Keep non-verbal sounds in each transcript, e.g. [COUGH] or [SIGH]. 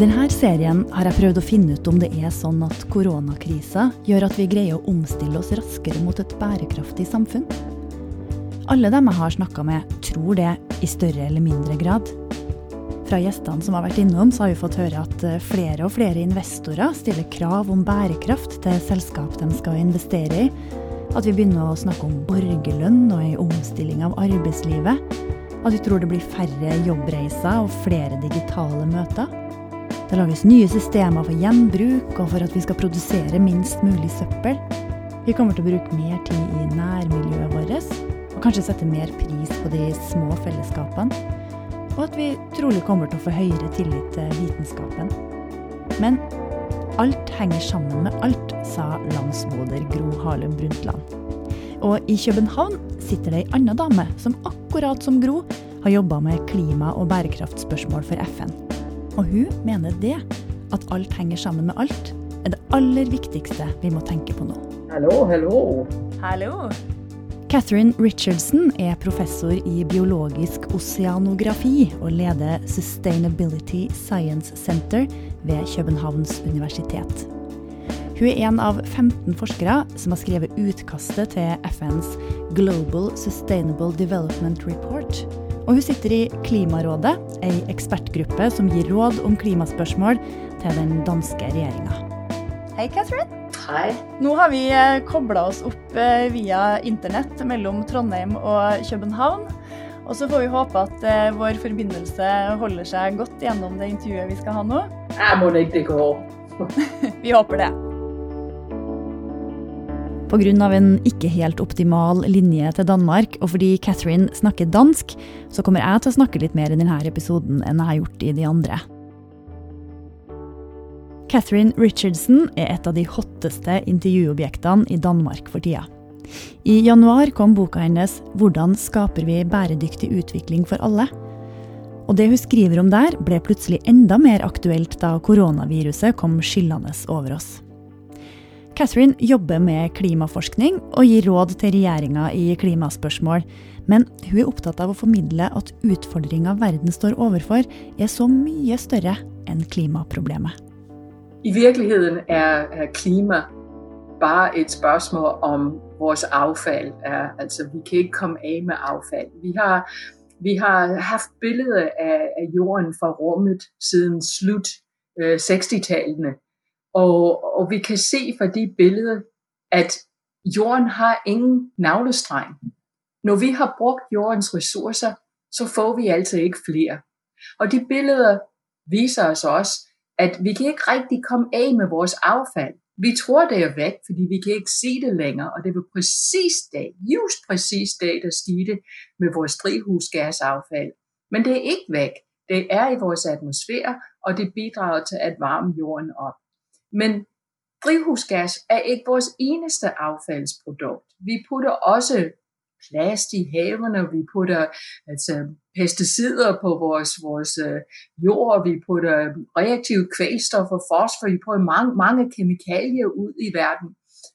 denne serien har jeg prøvd å finne ut om det er sånn at koronakrisa gjør at vi greier å omstille oss raskere mot et bærekraftig samfunn. Alle dem jeg har snakka med, tror det i større eller mindre grad. Fra gjestene som har vært innom, så har vi fått høre at eh, flere og flere investorer stiller krav om bærekraft til selskap de skal investere i. At vi begynner å snakke om borgerlønn og en omstilling av arbeidslivet. At vi tror det blir færre jobbreiser og flere digitale møter. Det lages nye systemer for gjenbruk og for at vi skal produsere minst mulig søppel. Vi kommer til å bruke mer tid i nærmiljøet vårt, og kanskje sette mer pris på de små fellesskapene. Og at vi trolig kommer til å få høyere tillit til vitenskapen. Men alt henger sammen med alt, sa landsmoder Gro Harlem Brundtland. Og i København sitter det ei anna dame som akkurat som Gro har jobba med klima- og bærekraftspørsmål for FN. Og hun mener det, at alt henger sammen med alt, er det aller viktigste vi må tenke på nå. Hallo, hallo. Hallo. Catherine Richardson er professor i biologisk oseanografi og leder Sustainability Science Center ved Københavns universitet. Hun er en av 15 forskere som har skrevet utkastet til FNs Global Sustainable Development Report, og hun sitter i Klimarådet, ei ekspertgruppe som gir råd om klimaspørsmål til den danske regjeringa. Hei, Catherine. Hei. Nå har vi eh, kobla oss opp eh, via internett mellom Trondheim og København. Og så får vi håpe at uh, vår forbindelse holder seg godt gjennom det intervjuet vi skal ha nå. Ja, må det ikke gå. [LAUGHS] vi håper det. Pga. en ikke helt optimal linje til Danmark, og fordi Catherine snakker dansk, så kommer jeg til å snakke litt mer i denne episoden enn jeg har gjort i de andre. Catherine Richardson er et av de hotteste intervjuobjektene i Danmark for tida. I januar kom boka hennes 'Hvordan skaper vi bæredyktig utvikling for alle?' Og det hun skriver om der, ble plutselig enda mer aktuelt da koronaviruset kom skyllende over oss. Catherine jobber med klimaforskning og gir råd til regjeringa i klimaspørsmål. Men hun er opptatt av å formidle at utfordringa verden står overfor, er så mye større enn klimaproblemet. I virkeligheten er klima bare et spørsmål om vores avfall. Altså, vi kan ikke komme av med avfall. Vi har, vi har haft billeder av jorden fra rommet siden slutt øh, 60-tallene. Og, og vi kan se fra de billeder, at jorden har ingen navlestreng. Når vi har brugt jordens ressourcer, så får vi altså ikke flere. Og de billeder viser os også, at vi kan ikke rigtig komme af med vores affald. Vi tror, det er væk, fordi vi kan ikke se det længere, og det var præcis det, just præcis det, der skete med vores drivhusgasaffald. Men det er ikke væk. Det er i vores atmosfære, og det bidrager til at varme jorden op. Men drivhusgas er ikke vores eneste affaldsprodukt. Vi putter også plast i haverne, vi putter altså, pesticider på vores, vores øh, jord, vi putter reaktive kvælstof og fosfor, vi putter mange, mange kemikalier ud i verden.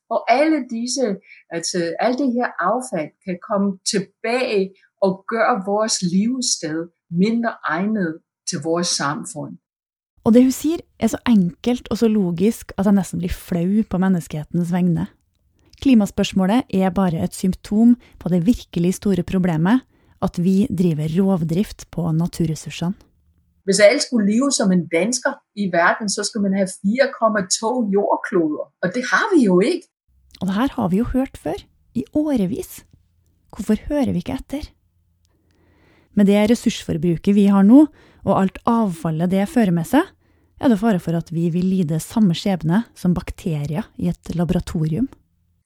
Og alle disse, altså alt det her affald kan komme tilbage og gøre vores livssted mindre egnet til vores samfund. Og det hun sier, er så enkelt og så logisk at jeg nesten blir flau på menneskehetens vegne. Klimaspørsmålet er bare et symptom på det virkelig store problemet, at vi driver rovdrift på naturressursene. Hvis alle skulle leve som en dansker i verden, så skulle man ha 4,2 jordkloder. Og det har vi jo ikke. Og det her har vi jo hørt før. I årevis. Hvorfor hører vi ikke etter? Med det ressursforbruket vi har nå, og alt avfallet det fører med seg, er det fare for at vi vil lide samme skjebne som bakterier i et laboratorium.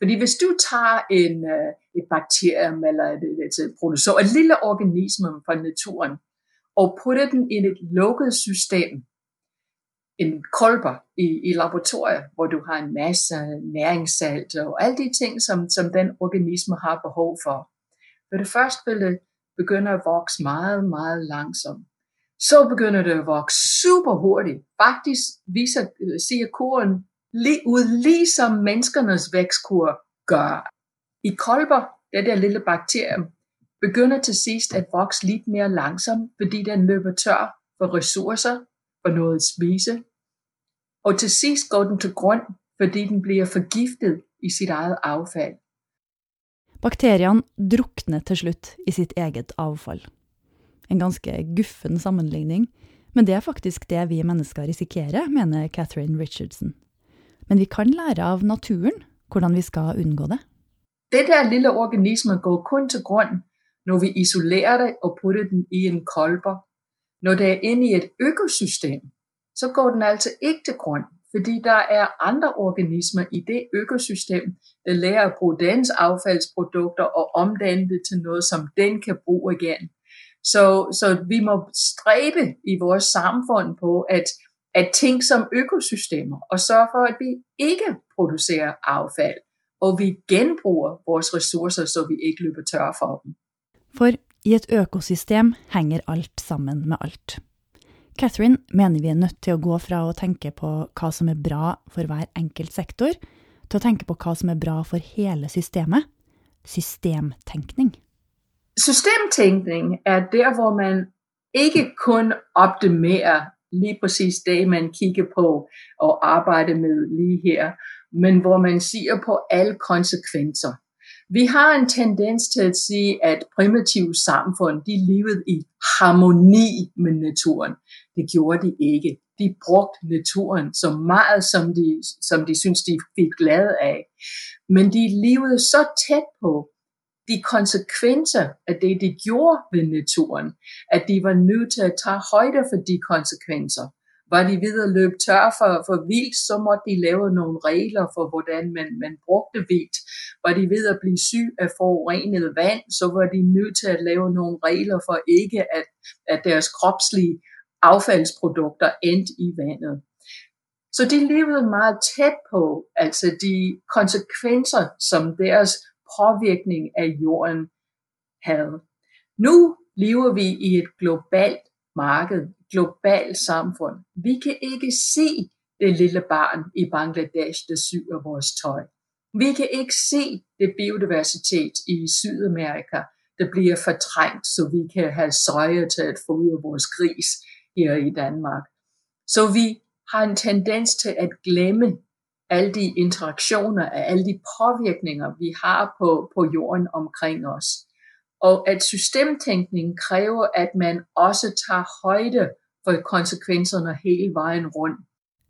Fordi hvis du tager en, øh, et bakterium eller et, et, et, producer, et lille organisme fra naturen og putter den i et lukket system, en kolber i, i laboratoriet, hvor du har en masse næringssalt og alle de ting, som, som den organisme har behov for. For det første vil det begynde at vokse meget, meget langsomt så begynder det at vokse super hurtigt. Faktisk viser, øh, siger kurven lige ud, ligesom menneskernes vækstkur gør. I kolber, det der lille bakterium, begynder til sidst at vokse lidt mere langsomt, fordi den løber tør for ressourcer, for noget at spise. Og til sidst går den til grund, fordi den bliver forgiftet i sit eget affald. Bakterien drukner til slut i sitt eget avfall. En ganske guffen sammenligning, men det er faktisk det vi mennesker risikerer, mener Catherine Richardson. Men vi kan lære av naturen hvordan vi skal unngå det. Det der lille organisme går kun til grund, når vi isolerer det og putter den i en kolber. Når det er inde i et økosystem, så går den altså ikke til grund, fordi der er andre organismer i det økosystem, der lærer at bruge dens affaldsprodukter og omdanne det til noget, som den kan bruge igen. Så, så vi må stræbe i vores samfund på at, at tænke som økosystemer og sørge for, at vi ikke producerer affald, og vi genbruger vores ressourcer, så vi ikke løber tør for dem. For i et økosystem henger alt sammen med alt. Catherine mener vi er nødt til å gå fra å tenke på hva som er bra for hver enkelt sektor, til å tenke på hva som er bra for hele systemet. Systemtenkning. Systemtænkning er der, hvor man ikke kun optimerer lige præcis det, man kigger på og arbejder med lige her, men hvor man siger på alle konsekvenser. Vi har en tendens til at sige, at primitive samfund, de levede i harmoni med naturen. Det gjorde de ikke. De brugte naturen så meget, som de, som de synes, de fik glæde af. Men de levede så tæt på de konsekvenser af det, de gjorde ved naturen, at de var nødt til at tage højde for de konsekvenser. Var de ved at løbe tør for, for vildt, så måtte de lave nogle regler for, hvordan man, man brugte vildt. Var de ved at blive syg af forurenet vand, så var de nødt til at lave nogle regler for ikke, at, at deres kropslige affaldsprodukter endte i vandet. Så de levede meget tæt på altså de konsekvenser, som deres påvirkning af jorden havde. Nu lever vi i et globalt marked, globalt samfund. Vi kan ikke se det lille barn i Bangladesh, der syr vores tøj. Vi kan ikke se det biodiversitet i Sydamerika, der bliver fortrængt, så vi kan have søje til at fodre vores gris her i Danmark. Så vi har en tendens til at glemme alle de interaktioner, alle de påvirkninger, vi har på, på jorden omkring os. Og at systemtænkning kræver, at man også tager højde for konsekvenserne hele vejen rundt.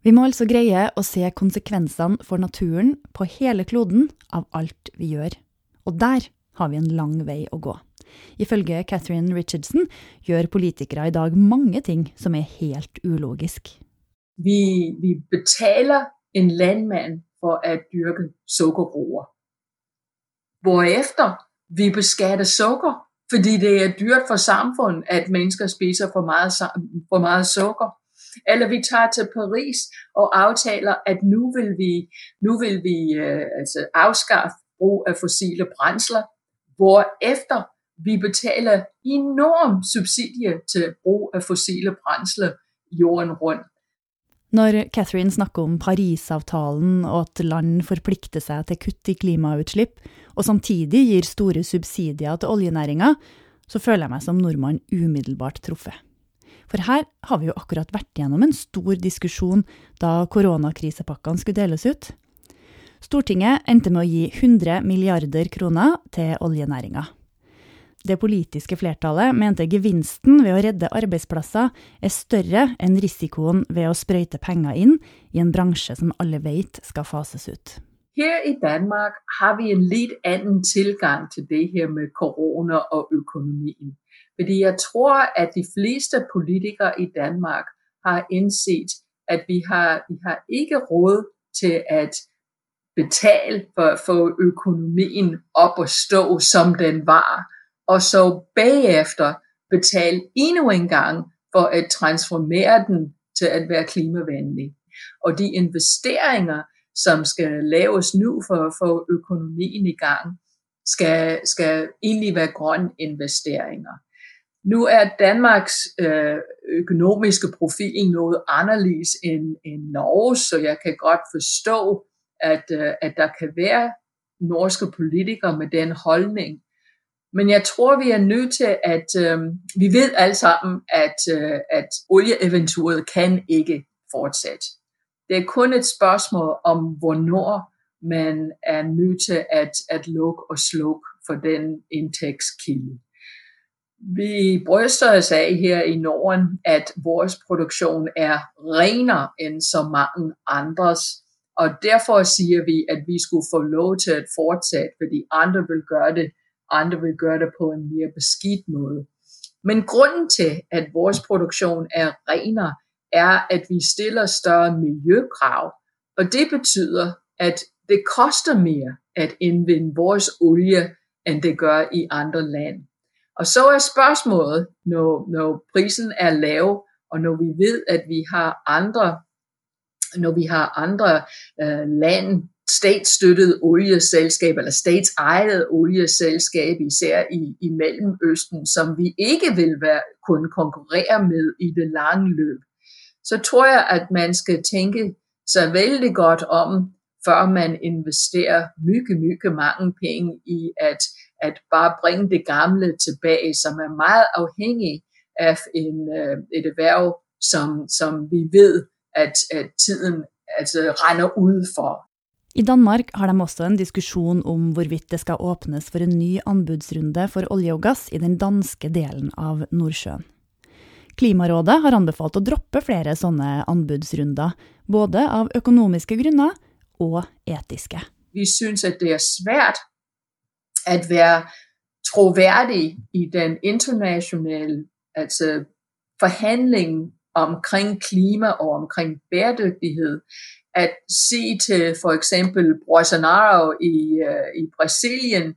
Vi må altså greie å se konsekvensene for naturen på hele kloden av alt vi gjør. Og der har vi en lang vei å gå. Ifølge Catherine Richardson gjør politikere i dag mange ting som er helt ulogisk. Vi, vi betaler en landmand for at dyrke sukkerroer. Hvorefter vi beskatter sukker, fordi det er dyrt for samfundet, at mennesker spiser for meget, for meget sukker. Eller vi tager til Paris og aftaler, at nu vil vi, nu vil vi øh, altså afskaffe brug af fossile brændsler, hvor efter vi betaler enorm subsidie til brug af fossile brændsler jorden rundt. Når Catherine snakker om Parisavtalen og at land forplikter seg til kutt i klimautslipp, og samtidig gir store subsidier til oljenæringa, så føler jeg meg som nordmann umiddelbart truffet. For her har vi jo akkurat vært gjennom en stor diskusjon da koronakrisepakkene skulle deles ut. Stortinget endte med å gi 100 milliarder kroner til oljenæringa. Det politiske flertallet mente gevinsten ved å redde arbeidsplasser er større enn risikoen ved å sprøyte penger inn i en bransje som alle vet skal fases ut. Her i Danmark har vi en litt annen tilgang til det her med korona og økonomien. Fordi jeg tror at de fleste politikere i Danmark har innsett at vi har, vi har ikke råd til at betale for, for økonomien opp og stå, som den var, og så bagefter betale endnu en gang for at transformere den til at være klimavenlig. Og de investeringer, som skal laves nu for at få økonomien i gang, skal, skal egentlig være grønne investeringer. Nu er Danmarks øh, økonomiske profil noget anderledes end, end Norge, så jeg kan godt forstå, at, øh, at der kan være norske politikere med den holdning. Men jeg tror, vi er nødt til at, øh, vi ved alle sammen, at, øh, at olieeventuret kan ikke fortsætte. Det er kun et spørgsmål om, hvornår man er nødt til at, at lukke og slukke for den indtægtskilde. Vi bryster os af her i Norden, at vores produktion er renere end så mange andres, og derfor siger vi, at vi skulle få lov til at fortsætte, fordi andre vil gøre det, andre vil gøre det på en mere beskidt måde. Men grunden til, at vores produktion er renere, er, at vi stiller større miljøkrav, og det betyder, at det koster mere at indvinde vores olie, end det gør i andre lande. Og så er spørgsmålet, når, når prisen er lav, og når vi ved, at vi har andre, når vi har andre øh, lande statsstøttet olieselskab eller statsejet olieselskab, især i, i Mellemøsten, som vi ikke vil være, kunne konkurrere med i det lange løb, så tror jeg, at man skal tænke sig vældig godt om, før man investerer mygge, mygge mange penge i at, at bare bringe det gamle tilbage, som er meget afhængig af en, øh, et erhverv, som, som vi ved, at, at tiden altså, render ud for. I Danmark har de også en diskussion om hvorvidt det skal åpnes for en ny anbudsrunde for olje og gass i den danske delen av Nordsjøen. Klimarådet har anbefalt å droppe flere sånne anbudsrunder, både av økonomiske grunner og etiske. Vi synes, at det er svært at være troværdig i den internationale altså forhandling omkring klima og omkring bæredygtighed, at sige til for eksempel Bolsonaro i, øh, i Brasilien,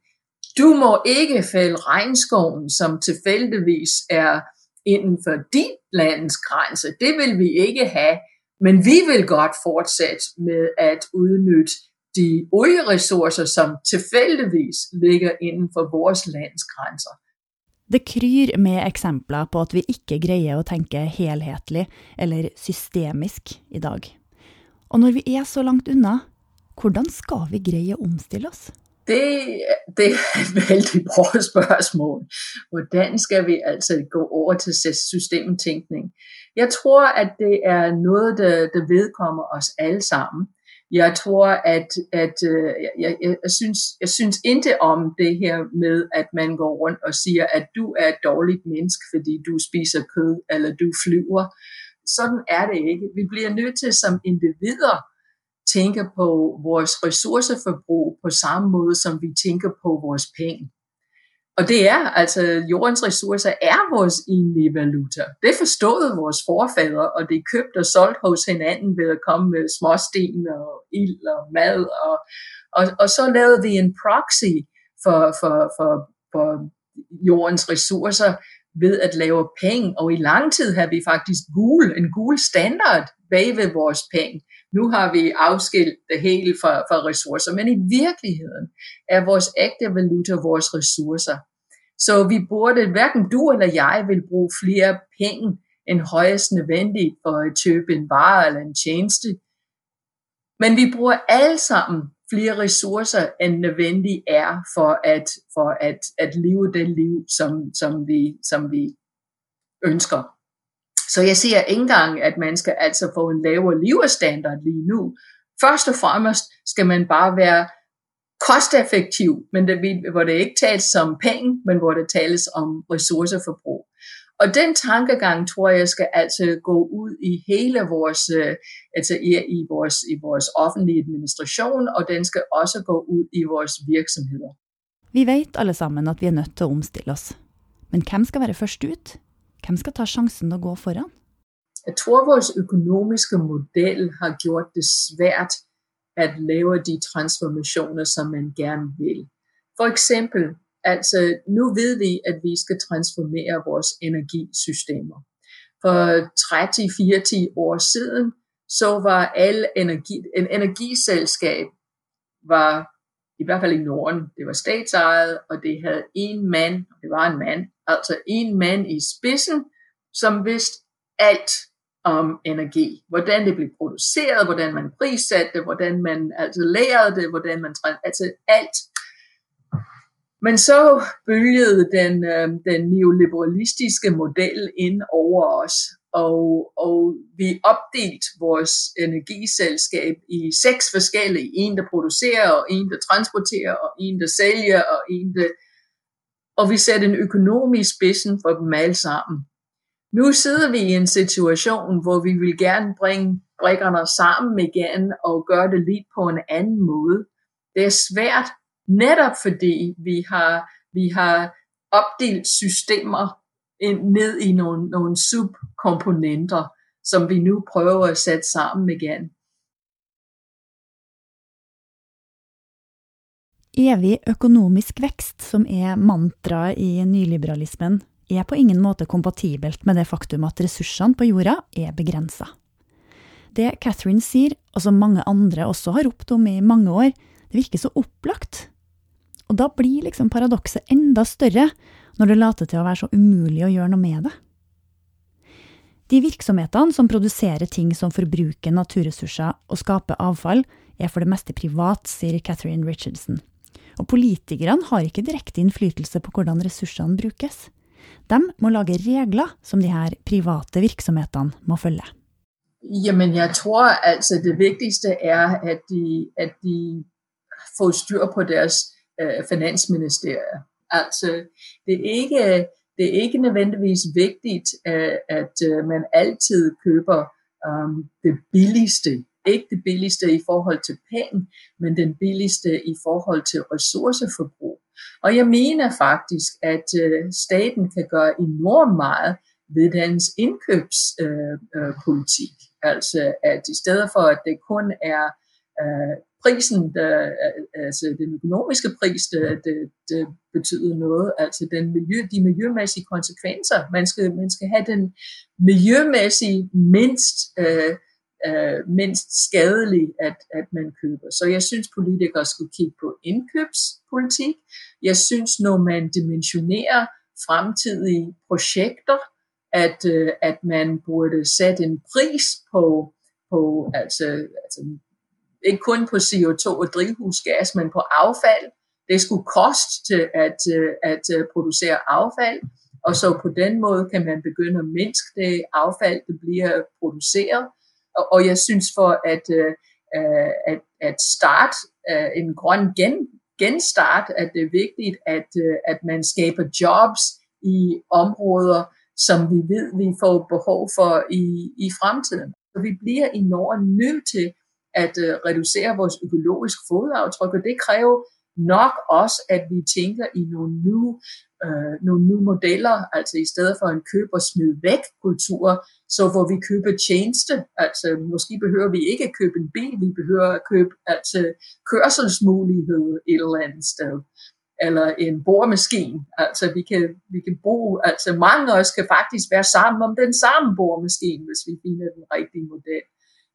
du må ikke fælde regnskoven, som tilfældigvis er inden for dit lands grænse. Det vil vi ikke have. Men vi vil godt fortsætte med at udnytte de olieressourcer, som tilfældigvis ligger inden for vores lands grænser. Det kryr med eksempler på at vi ikke greier å tenke helhetlig eller systemisk i dag. Og når vi er så langt unna, hvordan skal vi greie å omstille oss? Det, det er et veldig bra spørgsmål. Hvordan skal vi altså gå over til systemtænkning? Jeg tror, at det er noget, der, der vedkommer os alle sammen. Jeg tror, at, at øh, jeg, jeg, jeg, synes, jeg synes ikke om det her med, at man går rundt og siger, at du er et dårligt menneske, fordi du spiser kød, eller du flyver. Sådan er det ikke. Vi bliver nødt til som individer tænke på vores ressourceforbrug på samme måde, som vi tænker på vores penge. Og det er, altså jordens ressourcer er vores egentlige valuta. Det forstod vores forfædre, og det er købt og solgt hos hinanden ved at komme med småsten og ild og mad. Og, og, og så lavede vi en proxy for, for, for, for jordens ressourcer ved at lave penge. Og i lang tid har vi faktisk gul, en gul standard bag ved vores penge. Nu har vi afskilt det hele fra, fra ressourcer, men i virkeligheden er vores ægte valuta vores ressourcer. Så vi burde, hverken du eller jeg vil bruge flere penge end højst nødvendigt for at købe en vare eller en tjeneste. Men vi bruger alle sammen flere ressourcer end nødvendigt er for at, for at, at leve det liv, som, som, vi, som vi ønsker. Så jeg ser ikke engang, at man skal altså få en lavere levestandard lige nu. Først og fremmest skal man bare være kosteffektiv, men det, hvor det ikke tales om penge, men hvor det tales om ressourceforbrug. Og den tankegang tror jeg skal altså gå ud i hele vores, øh, altså i, i, vores, i vores offentlige administration, og den skal også gå ud i vores virksomheder. Vi vet alle sammen at vi er nødt til at omstille os. Men hvem skal være først ud? Hvem skal ta chancen og gå foran? Jeg tror, vores økonomiske model har gjort det svært at lave de transformationer, som man gerne vil. For eksempel, altså nu ved vi, at vi skal transformere vores energisystemer. For 30-40 år siden, så var alle energi, en energiselskab var i hvert fald i Norden, det var statsejet, og det havde en mand, det var en mand, altså en mand i spidsen, som vidste alt om energi. Hvordan det blev produceret, hvordan man prissatte det, hvordan man altså lærede det, hvordan man altså alt. Men så bølgede den, øh, den neoliberalistiske model ind over os, og, og vi opdelt vores energiselskab i seks forskellige. En, der producerer, og en, der transporterer, og en, der sælger, og en, der... Og vi satte en økonomisk spidsen for dem alle sammen. Nu sidder vi i en situation, hvor vi vil gerne bringe brikkerne sammen igen og gøre det lidt på en anden måde. Det er svært, netop fordi vi har, vi har opdelt systemer ned i nogle, nogle subkomponenter, som vi nu prøver at sætte sammen igen. Evig økonomisk vækst, som er mantra i nyliberalismen, er på ingen måte kompatibelt med det faktum at ressursene på jorda er begrensa. Det Catherine sier, og som mange andre også har ropt om i mange år, det virker så opplagt. Og da blir liksom paradokset enda større når det later til å være så umulig å gjøre noe med det? De virksomhetene som produserer ting som forbruker naturressurser og skaper avfall, er for det meste privat, sier Catherine Richardson. Og politikerne har ikke direkte innflytelse på hvordan ressursene brukes. De må lage regler som de her private virksomhetene må følge. Jamen, jeg tror altså det vigtigste er, at de, at de får styr på deres øh, finansministerier. Altså, det er ikke, det er ikke nødvendigvis vigtigt, at, at øh, man altid køber øh, det billigste. Ikke det billigste i forhold til penge, men den billigste i forhold til ressourceforbrug. Og jeg mener faktisk, at øh, staten kan gøre enormt meget ved dens indkøbspolitik. Øh, uh, altså at i stedet for, at det kun er øh, prisen, der, altså den økonomiske pris, det, det, det betyder noget, altså den miljø, de miljømæssige konsekvenser. Man skal, man skal have den miljømæssige mindst, øh, øh, mindst skadelig, at, at man køber. Så jeg synes, politikere skulle kigge på indkøbspolitik. Jeg synes, når man dimensionerer fremtidige projekter, at, øh, at man burde sætte en pris på, på altså, altså ikke kun på CO2 og drivhusgas, men på affald. Det skulle koste til at, øh, at øh, producere affald, og så på den måde kan man begynde at mindske det affald, der bliver produceret. Og, jeg synes for at, øh, at, at starte en grøn gen, genstart, at det er vigtigt, at, at man skaber jobs i områder, som vi ved, vi får behov for i, i fremtiden. Så vi bliver i Norden nødt til at øh, reducere vores økologiske fodaftryk, og det kræver nok også, at vi tænker i nogle nye, øh, nogle nye modeller, altså i stedet for en køb og smid væk kultur, så hvor vi køber tjeneste, altså måske behøver vi ikke at købe en bil, vi behøver at købe altså kørselsmulighed et eller andet sted eller en boremaskine. Altså vi kan, vi kan bruge, altså mange af os kan faktisk være sammen om den samme boremaskine, hvis vi finder den rigtige model.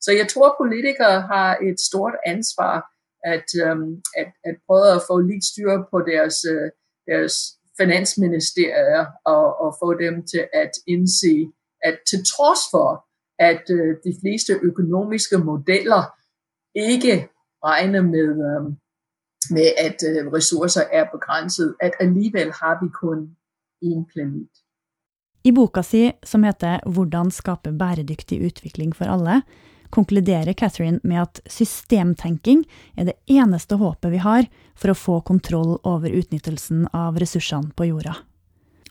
Så jeg tror, politikere har et stort ansvar at, øhm, at, at prøve at få lidt styr på deres, øh, deres finansministerier og, og få dem til at indse, at til trods for, at øh, de fleste økonomiske modeller ikke regner med, um, med at øh, ressourcer er begrænset, at alligevel har vi kun én planet. I boka si, som heter Hvordan skape bæredygtig utvikling for alle, konkluderer Catherine med at systemtenking er det eneste håpet vi har for å få kontroll over utnyttelsen av ressursene på jorda.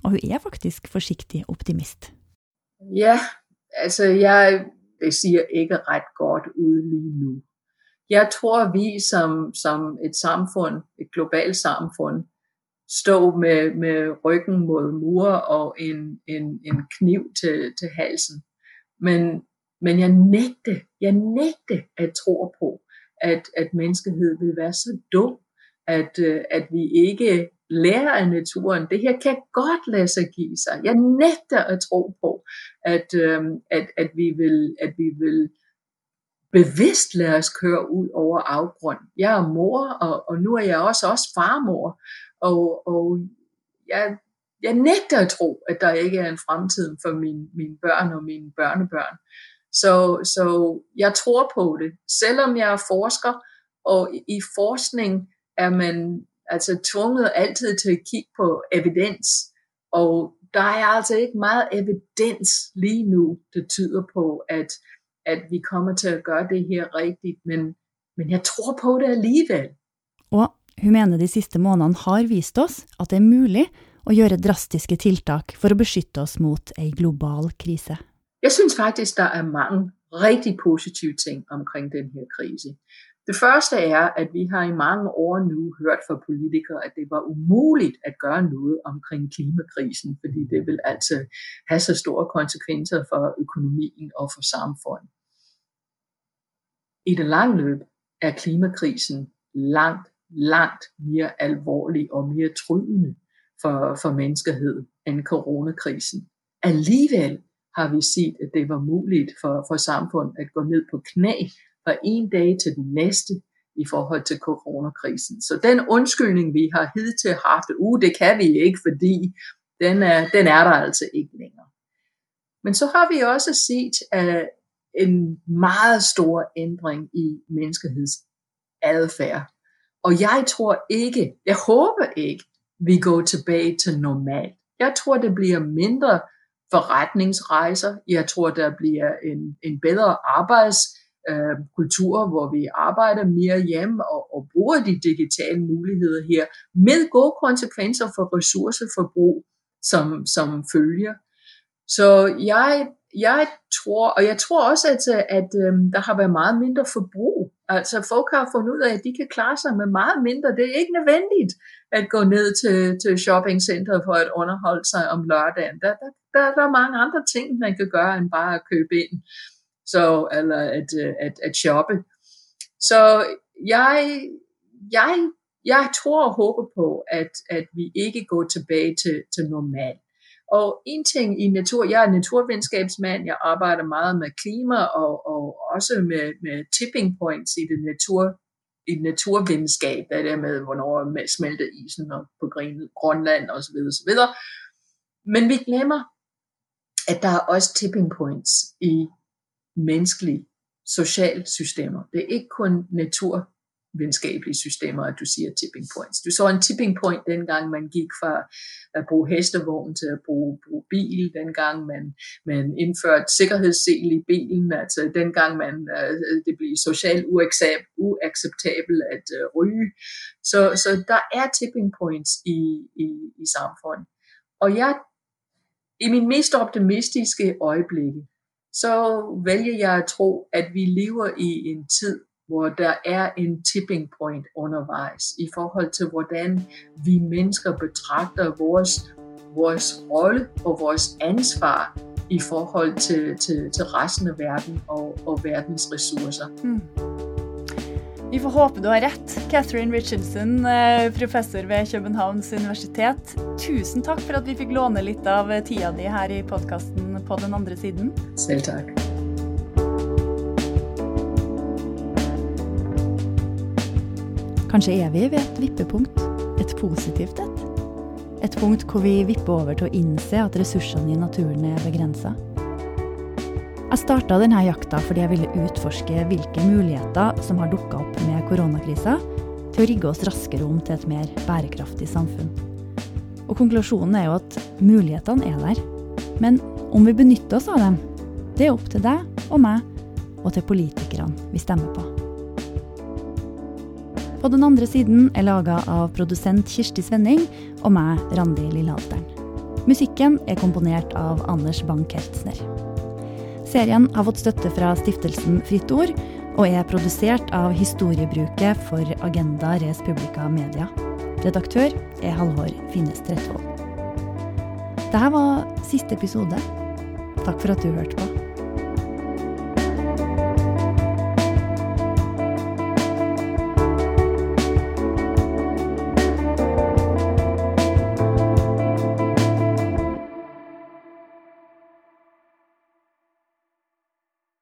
Og hun er faktisk forsiktig optimist. Ja, altså jeg det siger ikke ret godt ud lige nu. Jeg tror, vi som, som et samfund, et globalt samfund, står med, med ryggen mod mur og en, en, en kniv til, til halsen. Men men jeg nægte, jeg nægte at tro på, at, at menneskehed vil være så dum, at, øh, at vi ikke lærer af naturen. Det her kan godt lade sig give sig. Jeg nægter at tro på, at, øh, at, at, vi, vil, at vi vil bevidst lade os køre ud over afgrund. Jeg er mor, og, og nu er jeg også, også farmor, og, og jeg, jeg nægter at tro, at der ikke er en fremtid for mine, mine børn og mine børnebørn. Så, så jeg tror på det. Selvom jeg er forsker, og i forskning er man, altså tvunget altid til at kigge på evidens, og der er altså ikke meget evidens lige nu, der tyder på, at, at vi kommer til at gøre det her rigtigt, men, men jeg tror på det alligevel. Og hun mener de sidste månedene har vist oss at det er muligt at gjøre drastiske tiltak for at beskytte os mot en global krise. Jeg synes faktisk, der er mange rigtig positive ting omkring den her krise. Det første er, at vi har i mange år nu hørt fra politikere, at det var umuligt at gøre noget omkring klimakrisen, fordi det vil altså have så store konsekvenser for økonomien og for samfundet. I det lange løb er klimakrisen langt, langt mere alvorlig og mere trydende for, for menneskeheden end coronakrisen. Alligevel har vi set, at det var muligt for, for samfund at gå ned på knæ fra en dag til den næste i forhold til coronakrisen. Så den undskyldning, vi har hidtil haft, uh, det kan vi ikke, fordi den er, den er der altså ikke længere. Men så har vi også set uh, en meget stor ændring i menneskeheds adfærd. Og jeg tror ikke, jeg håber ikke, vi går tilbage til normal. Jeg tror, det bliver mindre forretningsrejser. Jeg tror, der bliver en, en bedre arbejds øh, kultur, hvor vi arbejder mere hjemme og, og bruger de digitale muligheder her, med gode konsekvenser for ressourceforbrug som, som følger. Så jeg, jeg tror, og jeg tror også, at, øh, at øhm, der har været meget mindre forbrug. Altså folk har fundet ud af, at de kan klare sig med meget mindre. Det er ikke nødvendigt at gå ned til, til shoppingcenter for at underholde sig om lørdagen. Der, der, der, der er mange andre ting, man kan gøre, end bare at købe ind så, eller at, øh, at, at shoppe. Så jeg, jeg, jeg tror og håber på, at, at vi ikke går tilbage til, til normalt og en ting i natur, jeg er naturvidenskabsmand, jeg arbejder meget med klima og, og også med, med tipping points i det natur, i det naturvidenskab, der med, hvornår smelter isen og på Grønland osv. osv. Men vi glemmer, at der er også tipping points i menneskelige, sociale systemer. Det er ikke kun natur videnskabelige systemer, at du siger tipping points. Du så en tipping point dengang man gik fra at bruge hestevogn til at bruge, bruge bil, dengang man, man indførte sikkerhedssel i bilen, altså dengang man, øh, det blev socialt uacceptabelt at uh, ryge. Så, så der er tipping points i, i, i samfundet. Og jeg, i min mest optimistiske øjeblikke, så vælger jeg at tro, at vi lever i en tid, hvor der er en tipping point undervejs i forhold til, hvordan vi mennesker betragter vores, vores rolle og vores ansvar i forhold til, til, til resten af verden og, og verdens ressourcer. Hmm. Vi får håpe du har rett, Catherine Richardson, eh, professor ved Københavns universitet. Tusen takk for at vi fikk låne litt av tida di her i podkasten På den andre siden. Selv takk. Kanskje er vi ved et vippepunkt. Et positivt et. Et punkt hvor vi vipper over til å innse at ressursene i naturen er begrensa. Jeg starta denne jakta fordi jeg ville utforske hvilke muligheter som har dukka opp med koronakrisa, til å rigge oss raskere om til et mer bærekraftig samfunn. Og konklusjonen er jo at mulighetene er der. Men om vi benytter oss av dem, det er opp til deg og meg, og til politikerne vi stemmer på. På den andre siden er laga av produsent Kirsti Svenning og meg, Randi Lillehalteren. Musikken er komponert av Anders Bank-Heltzner. Serien har fått støtte fra stiftelsen Fritt Ord, og er produsert av Historiebruket for Agenda Res Publica Media. Redaktør er Halvor Finnes Trettvold. Dette var siste episode. Takk for at du hørte på.